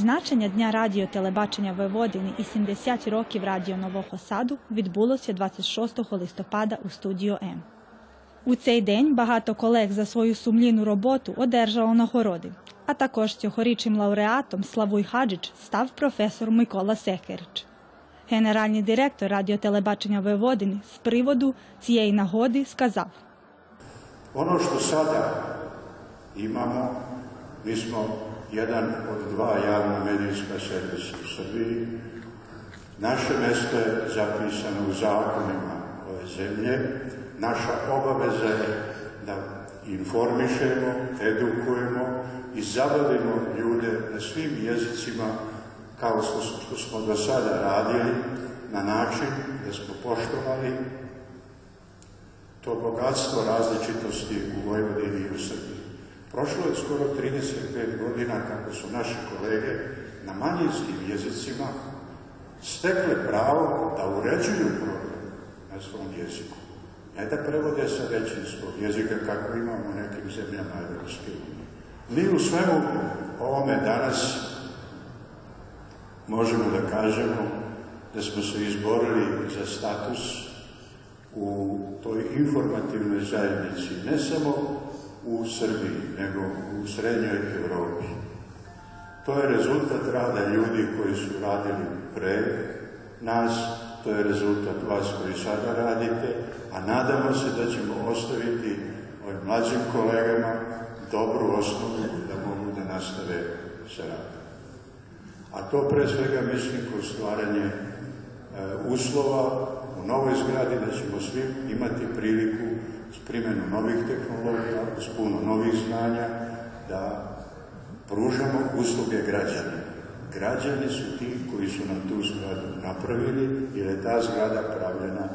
Відзначення Дня радіотелебачення Войводини і 70 років Радіо Нового Саду відбулося 26 листопада у студіо М. У цей день багато колег за свою сумлінну роботу одержало нагороди. А також цьогорічним лауреатом Славуй Хаджич став професор Микола Секерич. Генеральний директор радіотелебачення Войводини з приводу цієї нагоди сказав – Ono što sada imamo, mi smo jedan od dva javna medijska servisa u Srbiji. Naše mesto je zapisano u zakonima ove zemlje. Naša obaveza je da informišemo, edukujemo i zabavimo ljude na svim jezicima kao što, smo do sada radili na način da smo poštovali to bogatstvo različitosti u Vojvodini i u Srbiji. Prošlo je skoro 35 godina kako su naše kolege na manjinskim jezicima stekle pravo da uređuju program na svom jeziku. Ne da prevode sa većinskog jezika kako imamo u nekim zemljama Evropske unije. Mi u svemu ovome danas možemo da kažemo da smo se izborili za status u toj informativnoj zajednici, ne samo u Srbiji, nego u srednjoj Evropi. To je rezultat rada ljudi koji su radili pre nas, to je rezultat vas koji sada radite, a nadamo se da ćemo ostaviti ovim mlađim kolegama dobru osnovu da mogu da nastave sa radom. A to pre svega mislim kroz stvaranje e, uslova u novoj zgradi da ćemo svi imati priliku s primjenom novih tehnologija, s puno novih znanja, da pružamo usluge građanima. Građani su ti koji su nam tu zgradu napravili, jer je ta zgrada pravljena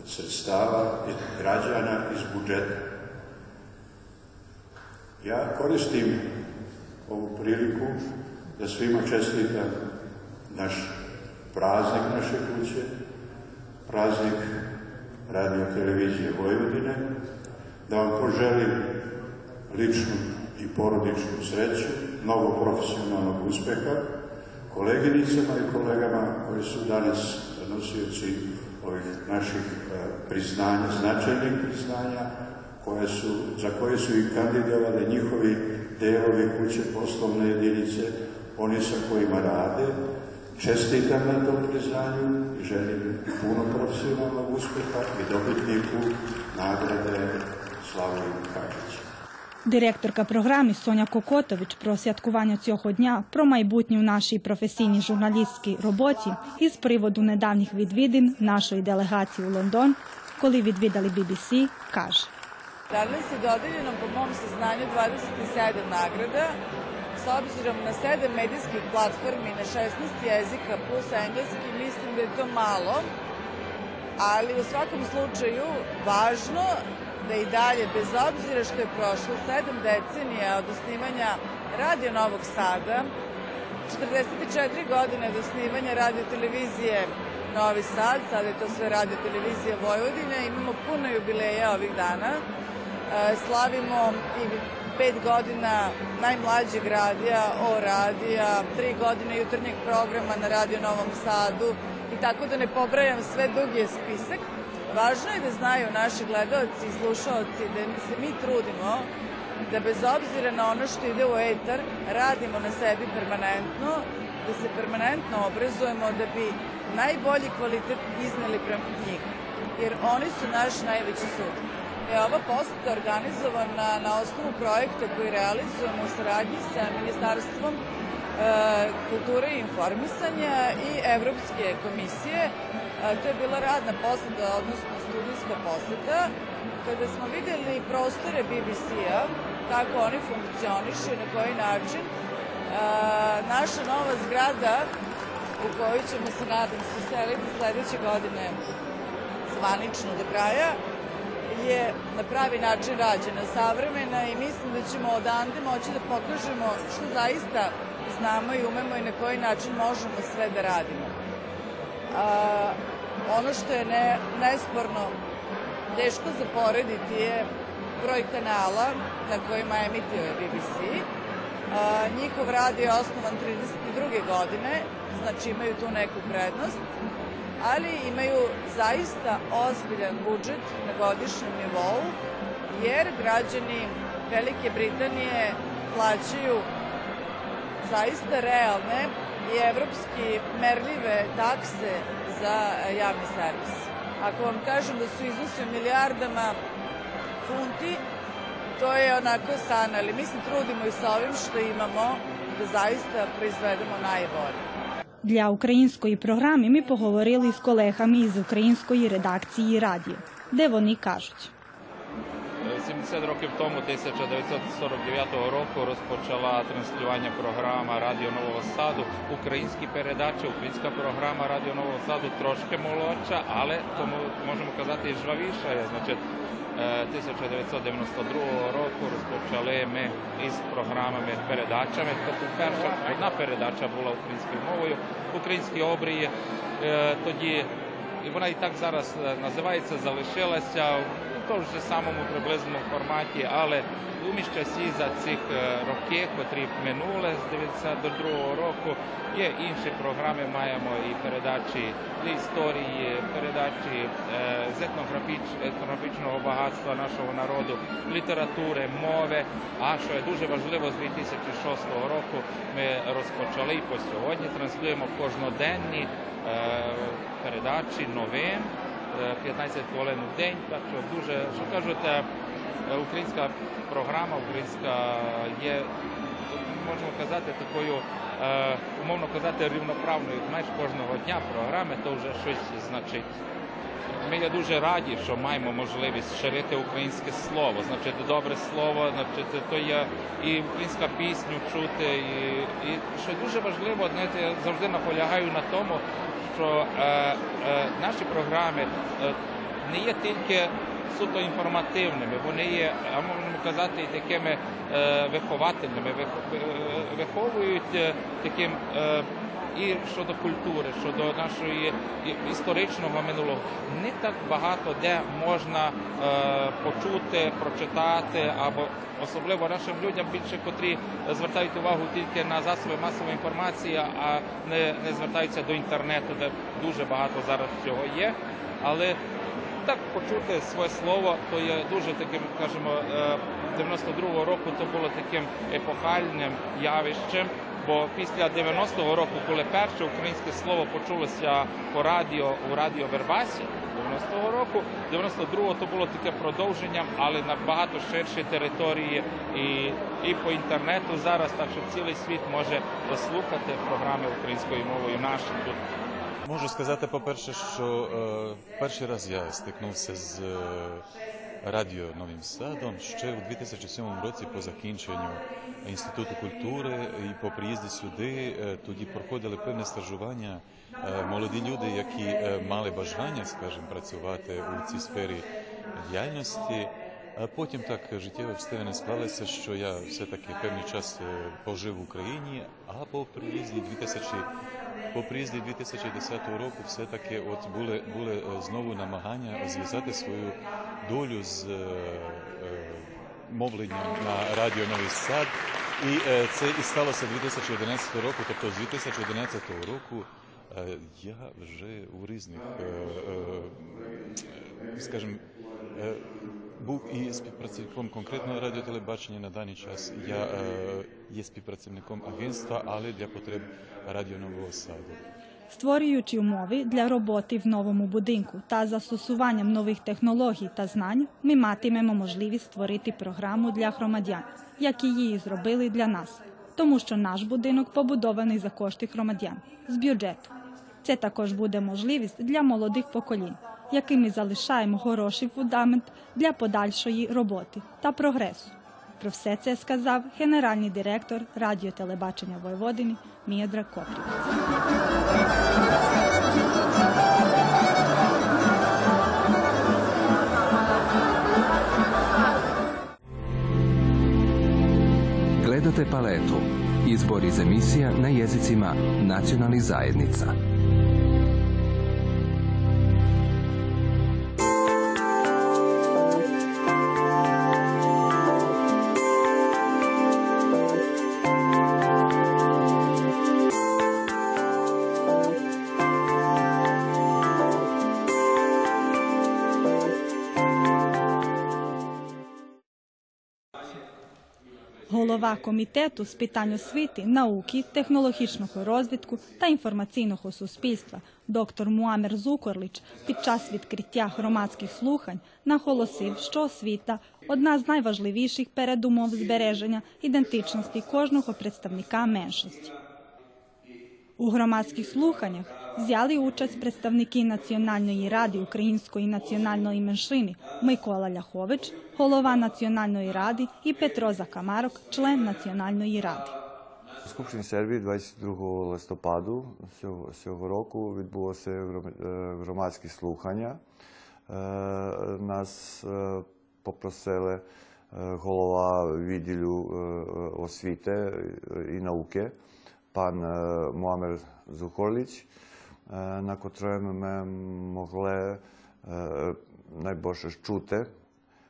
od sredstava građana iz budžeta. Ja koristim ovu priliku da svima čestitam naš praznik naše kuće, praznik radio televizije Vojvodine, da vam poželim ličnu i porodičnu sreću, mnogo profesionalnog uspeha, koleginicama i kolegama koji su danas nosioci ovih naših e, priznanja, značajnih priznanja, koje su, za koje su i kandidovali njihovi delovi kuće poslovne jedinice, oni sa kojima rade, Čestitam na tom priznanju i želim puno profesionalnog uspeha i dobitniku nagrade Славою Катич. Директорка програми Соня Кокотович про святкування цього дня, про майбутнє в нашій професійній журналістській роботі із приводу недавніх відвідин нашої делегації у Лондон, коли відвідали BBC, каже. Danas je dodeljeno po mom saznanju 27 nagrada s obzirom na sedam medijskih platformi na 16 jezika plus engleski, mislim da je to malo, ali u svakom slučaju važno da i dalje, bez obzira što je prošlo sedam decenija od osnivanja Radio Novog Sada, 44 godine od osnivanja radio televizije Novi Sad, sada je to sve radio televizija Vojvodine, imamo puno jubileja ovih dana, e, slavimo i pet godina najmlađeg radija, O radija, tri godine jutarnjeg programa na Radio Novom Sadu i tako da ne pobrajam sve dug je spisak. Važno je da znaju naši gledalci i slušalci da se mi trudimo da bez obzira na ono što ide u etar, radimo na sebi permanentno, da se permanentno obrazujemo da bi najbolji kvalitet izneli prema njih. Jer oni su naš najveći sud je ova poseta organizovana na osnovu projekta koji realizujemo u saradnji sa Ministarstvom e, kulture i informisanja i Evropske komisije. E, to je bila radna poseta, odnosno studijska poseta, kada smo videli prostore BBC-a, kako oni funkcionišu i na koji način. E, naša nova zgrada u kojoj ćemo se nadam se seliti sledeće godine zvanično do kraja, je na pravi način rađena, savremena i mislim da ćemo odande moći da pokažemo što zaista znamo i umemo i na koji način možemo sve da radimo. A, ono što je ne, nesporno teško zaporediti je broj kanala na kojima emituje BBC njihov rad je osnovan 32. godine, znači imaju tu neku prednost, ali imaju zaista ozbiljan budžet na godišnjem nivou, jer građani Velike Britanije plaćaju zaista realne i evropski merljive takse za javni servis. Ako vam kažem da su iznosi u milijardama funti, to je onako san, ali mi se trudimo i sa ovim što imamo da zaista proizvedemo najbolje. Для української програми ми поговорили з колегами із української редакції радіо, де вони кажуть. 70 років тому, 1949 року, розпочала транслювання програма Радіо Нового Саду. Українські передачі, українська програма Радіо Нового Саду трошки молодша, але тому можемо казати і жвавіша. Значить, 1992 року розпочали ми із програмами передачами. Тобто перша одна передача була українською мовою, українські обрії. Е, Тоді і вона і так зараз е, називається, залишилася в тому самому приблизному форматі, але часі за цих е, років, котрі минули з 92 року, є інші програми. Маємо і передачі історії, передачі е, з етнографіч- етнографічного багатства нашого народу, літератури, мови. А що є дуже важливо, з 2006 року ми розпочали і по сьогодні транслюємо кожноденні е, передачі новин. Е, 15 хвилин в день. Так що дуже, що кажуть, е, українська програма, українська є, можна казати, такою, е, умовно казати, рівноправною. Знаєш, кожного дня програми, то вже щось значить. Ми дуже раді, що маємо можливість ширити українське слово. Значить, добре слово, значить, то є і українська пісню чути. І, і що дуже важливо, знаєте, я завжди наполягаю на тому, що е, е, наші програми е, не є тільки суто інформативними, вони є, а можемо казати, такими е, виховательними, вих- е, виховують е, таким. Е, і щодо культури, щодо нашої історичного минулого, не так багато де можна е, почути, прочитати, або особливо нашим людям більше, котрі звертають увагу тільки на засоби масової інформації, а не, не звертаються до інтернету, де дуже багато зараз всього є. Але так почути своє слово, то є дуже таким, кажемо, е, 92-го року то було таким епохальним явищем. Бо після 90-го року, коли перше українське слово почулося по радіо у радіо Вербасі 90-го року, 92-го то було таке продовження, але на багато ширші території і, і по інтернету зараз, так що цілий світ може послухати програми українською мовою наші тут. Можу сказати, по-перше, що е, перший раз я стикнувся з е, радіо Новим Садом ще у 2007 році по закінченню Інституту культури і по приїзді сюди тоді проходили певне стажування. Молоді люди, які мали бажання, скажімо, працювати у цій сфері діяльності. А потім так життєві обставини склалися, що я все-таки певний час пожив в Україні, а по приїзді 2000 по приїзді 2010 року все-таки от були, були е, знову намагання зв'язати свою долю з е, е, мовленням на радіо Новий Сад. І це і сталося 2011 року. Тобто з 2011 року я вже у різних, скажімо, був і співпрацівником конкретного радіотелебачення на даний час. Я е, є співпрацівником агентства, але для потреб радіо Нового Саду. Створюючи умови для роботи в новому будинку та застосуванням нових технологій та знань, ми матимемо можливість створити програму для громадян, як її зробили для нас, тому що наш будинок побудований за кошти громадян з бюджету. Це також буде можливість для молодих поколінь, яким залишаємо хороший фундамент для подальшої роботи та прогресу. Про все це сказав генеральний директор радіотелебачення Войводини Міедра Коплівець. Gledate paletu. Izbor iz emisija na jezicima nacionalnih zajednica. Голова комітету з питань освіти, науки, технологічного розвитку та інформаційного суспільства доктор Муамер Зукорлич під час відкриття громадських слухань наголосив, що освіта одна з найважливіших передумов збереження ідентичності кожного представника меншості. У громадських слуханнях взяли участь представники Національної ради української національної меншини Микола Ляхович, голова Національної ради і Петро Закамарок, член Національної ради. Скупщині Сербії 22 листопаду цього, року відбулося е, громадські слухання. Е, Нас е, попросили голова відділу освіти і науки, пан Муамер Зухорліч, на котрому ми могли е, найбільше чути,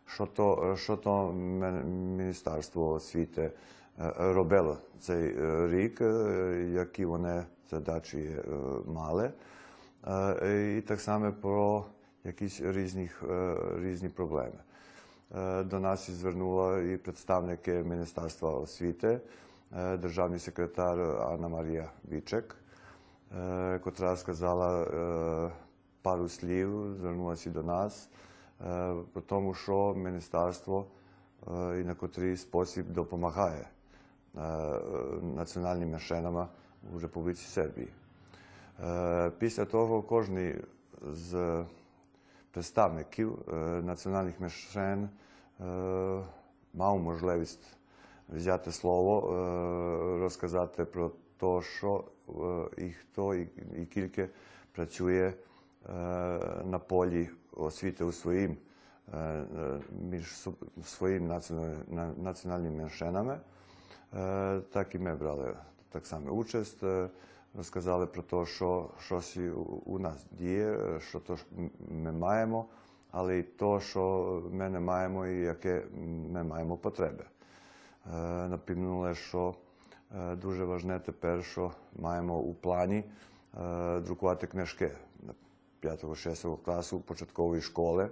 що то, що то Міністерство освіти е, робило цей е, рік, е, які вони задачі е, мали, Е, і так само про якісь різні, е, різні проблеми. Е, До нас звернула і представники Міністерства освіти, е, державний секретар Анна Марія Вічек, е, котра сказала е, пару слів, звернулася до нас, е, про тому, що міністерство е, і на котрий спосіб допомагає е, е, національним меншинам у Республіці Сербії. Е, Після того кожен з представників е, національних е, мав можливість взяти слово, е, розказати про те, що е, і хто і, і кільки працює е, на полі освіти у своїм е, між су- своїм національним, на- національними меншинами. Так і ми брали так само участь, розказали про те, що щось у- нас діє, що то ми маємо, але й то, що ми не маємо і яке ми маємо потреби. Напевнули, що дуже важне тепер, що маємо у плані е, друкувати книжки 5-6 класу початкової школи.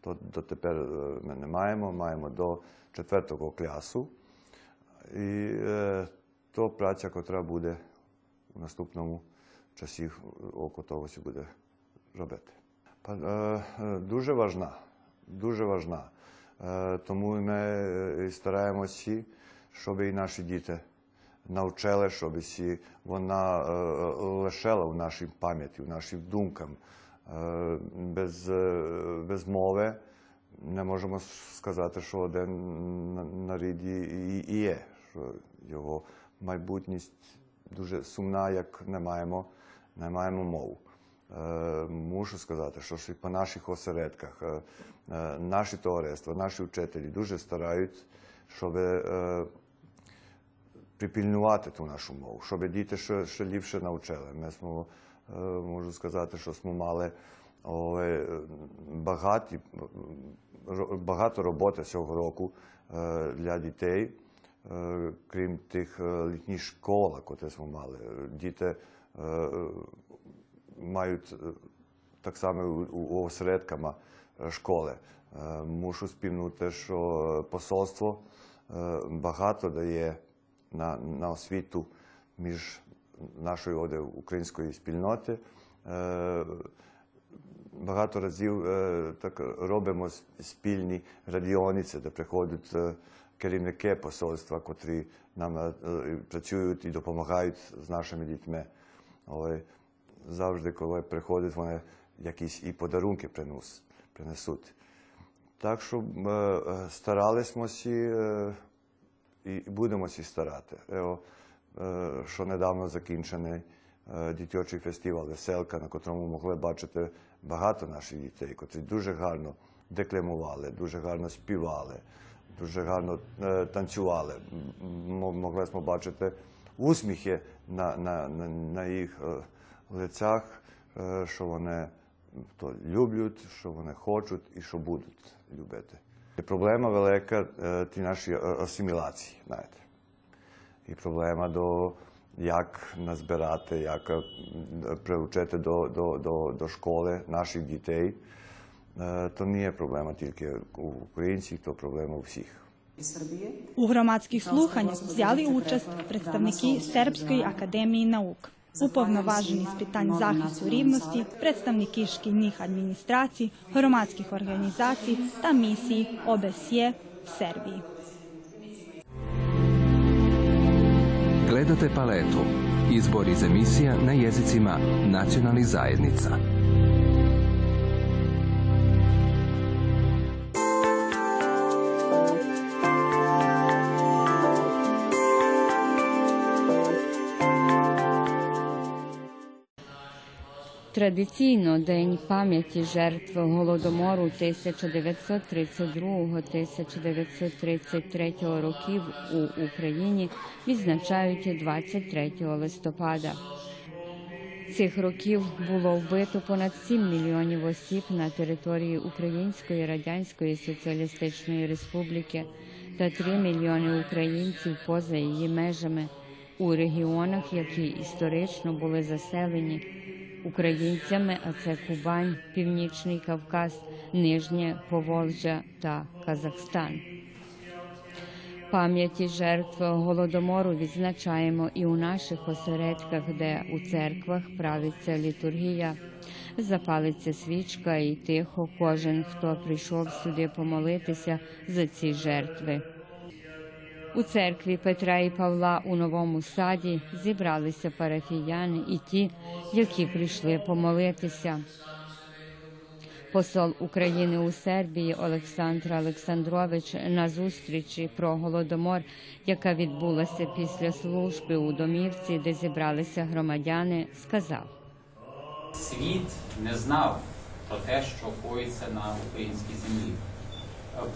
То дотепер е, ми не маємо, маємо до 4 класу. І е, то праця, котра буде у наступному часі того сі буде робити. Е, е, дуже важна, дуже важна. Е, тому ми е, стараємося, щоб і наші діти навчили, щоб сі вона е, лишала в нашій пам'яті, в нашій думкам. Е, без, е, мови не можемо сказати, що один на- нарід і, і- і є, що його майбутність дуже сумна, як не маємо, не маємо мову. Е, мушу сказати, що по наших осередках е, е, наші товариства, наші вчителі дуже старають, щоб е, припільнувати ту нашу мову, щоб діти ще, ще ліпше навчили. Ми смо, е, можу сказати, що ми мали ой, багаті, багато роботи цього року е, для дітей, е, крім тих літніх школ, які ми мали. Діти мають так само у, осередками школи. Мушу співнути, що посольство багато дає на, освіту між нашою оде, української спільноти. Е, Багато разів е, так робимо спільні радіониці, де приходять е, керівники посольства, котрі нам працюють і допомагають з нашими дітьми. Але завжди, коли приходять, вони якісь і подарунки принесуть. Так що старалися і будемо сі старати. Ево, е, що недавно закінчений е, дитячий фестиваль Веселка, на котрому могли бачити багато наших дітей, котрі дуже гарно декламували, дуже гарно співали, дуже гарно е, танцювали. Могли ми бачити усміхи на, на, на, їх е, лицях, е, що вони то люблять, що вони хочуть і що будуть любити. problema velika e, ti naši e, asimilaciji, najte. I problema do jak nas berate, jaka preučete do, do, do, do škole naših djetej, e, to nije problema тільки u Ukrajinci, to то проблема у всіх. U громадських слуханнях zjali učest predstavniki Srpskoj akademiji nauka уповноважені з питань захисту рівності, представники шкільних адміністрацій, громадських організацій та місії ОБСЄ в Сербії. Gledate paletu. Izbor iz emisija na jezicima nacionalnih zajednica. Традиційно День пам'яті жертв голодомору 1932-1933 років у Україні відзначають 23 листопада. Цих років було вбито понад 7 мільйонів осіб на території Української Радянської Соціалістичної Республіки та 3 мільйони українців поза її межами у регіонах, які історично були заселені українцями, а це Кубань, Північний Кавказ, Нижнє Поволжя та Казахстан. Пам'яті жертв голодомору відзначаємо і у наших осередках, де у церквах правиться літургія, запалиться свічка, і тихо кожен, хто прийшов сюди помолитися за ці жертви. У церкві Петра і Павла у новому саді зібралися парафіяни і ті, які прийшли помолитися. Посол України у Сербії Олександр Олександрович на зустрічі про голодомор, яка відбулася після служби у домівці, де зібралися громадяни, сказав. світ не знав про те, що коїться на українській землі.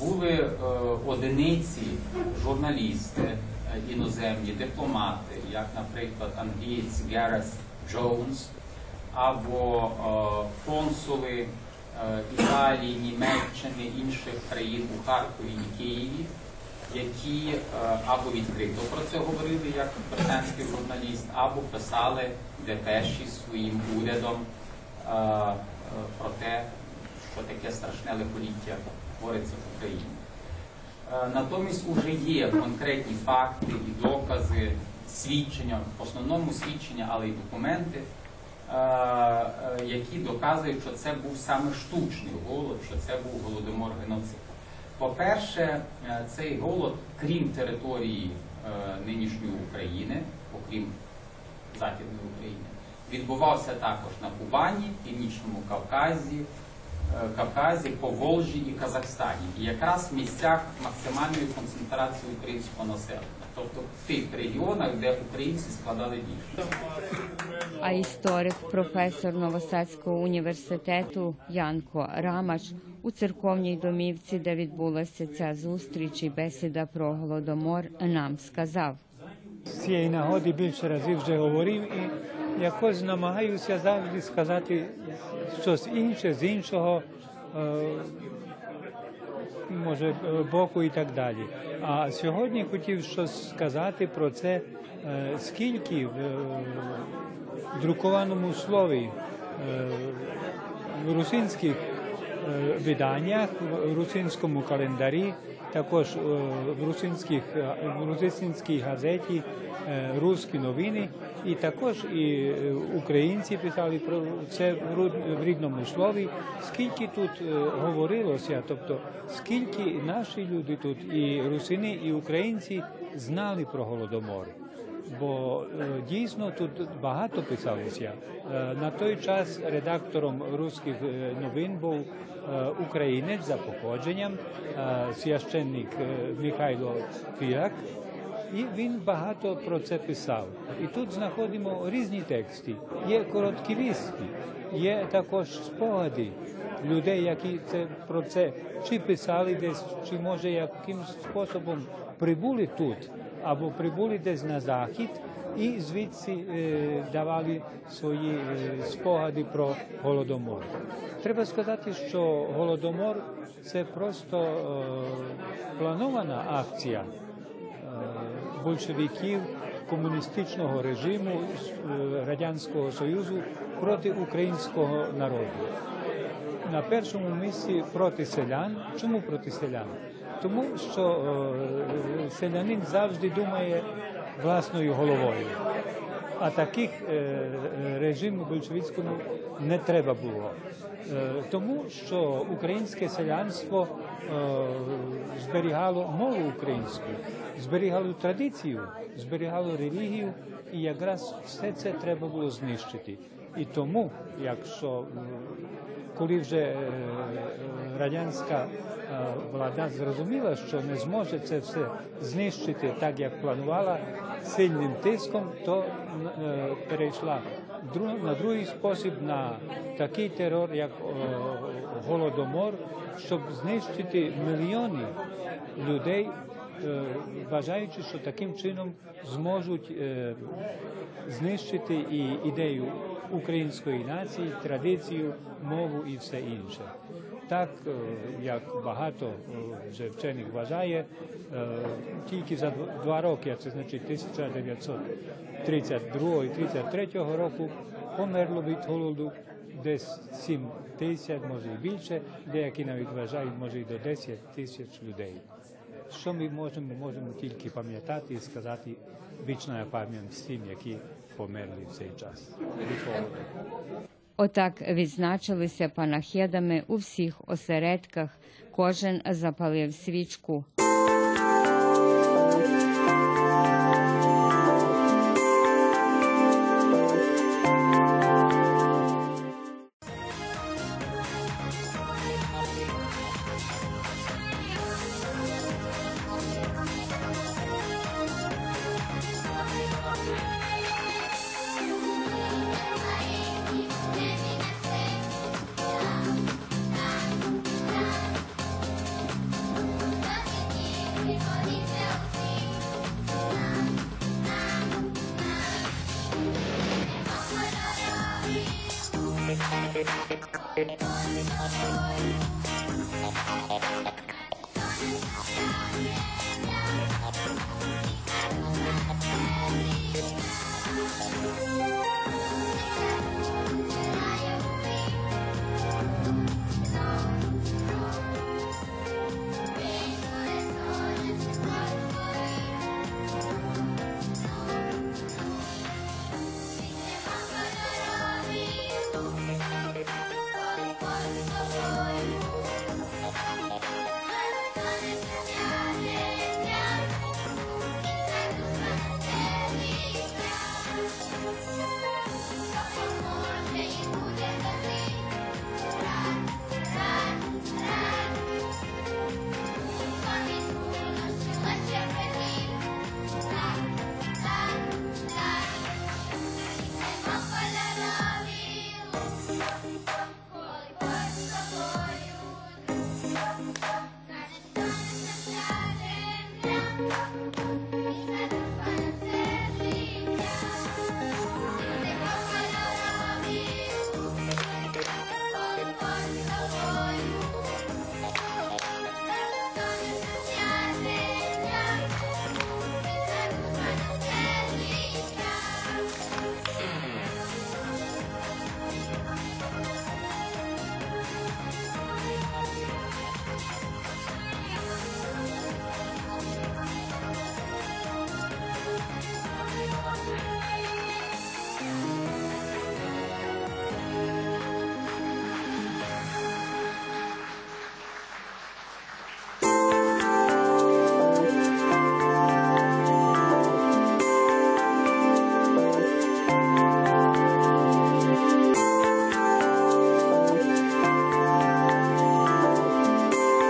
Були е, одиниці журналісти, е, іноземні дипломати, як, наприклад, англієць Гарeth Джонс, або е, консули Італії, Німеччини, інших країн у Харкові і Києві, які або відкрито про це говорили як британський журналіст, або писали депеші своїм урядом про те, що таке страшне лихоліття твориться в Україні. Е, Натомість уже є конкретні факти і докази, свідчення, в основному свідчення, але й документи, е, е, які доказують, що це був саме штучний голод, що це був голодомор геноцид. По-перше, цей голод, крім території нинішньої України, окрім Західної України, відбувався також на Кубані, Північному Кавказі, Кавказі, Поволжі і Казахстані. І якраз в місцях максимальної концентрації українського населення, тобто в тих регіонах, де українці складали більше. А історик, професор Новосадського університету Янко Рамач у церковній домівці, де відбулася ця зустріч і бесіда про голодомор, нам сказав. З цієї нагоди більше разів вже говорив і якось намагаюся завжди сказати щось інше з іншого, е, може, боку і так далі. А сьогодні хотів щось сказати про це, е, скільки в е, друкованому слові в русинських виданнях, в русинському календарі, також е, в русинських е, в газеті е, Руські новини, і також і українці писали про це в рідному слові. Скільки тут говорилося, тобто скільки наші люди тут, і русини, і українці знали про голодомор. Бо е, дійсно тут багато писалося. Е, На той час редактором руських е, новин був українець за походженням, священник Михайло Фірак, і він багато про це писав. І тут знаходимо різні тексти. Є короткі вістки, є також спогади людей, які це про це чи писали десь, чи може якимсь способом прибули тут або прибули десь на захід і звідси е, давали свої е, спогади про голодомор. Треба сказати, що голодомор це просто е, планована акція большевиків комуністичного режиму Радянського Союзу проти українського народу. На першому місці проти селян. Чому проти селян? Тому що е, селянин завжди думає власною головою. А таких е, режиму большевицькому не треба було. Е, Тому що українське селянство зберігало мову українську, зберігало традицію, зберігало релігію, і якраз все це треба було знищити. І тому, якщо коли вже е, радянська е, влада зрозуміла, що не зможе це все знищити так, як планувала, сильним тиском, то е, перейшла на другий спосіб на такий терор, як голодомор, щоб знищити мільйони людей, вважаючи, що таким чином зможуть знищити і ідею української нації, традицію, мову і все інше. Так, е, як багато е, вже вчених вважає, е, тільки за два роки, а це значить 1932 і 33 року, померло від голоду десь 7 тисяч, може і більше, деякі навіть вважають, може і до 10 тисяч людей. Що ми можемо, можемо тільки пам'ятати і сказати вічна пам'ять всім, які померли в цей час. Отак відзначилися панахедами у всіх осередках. Кожен запалив свічку.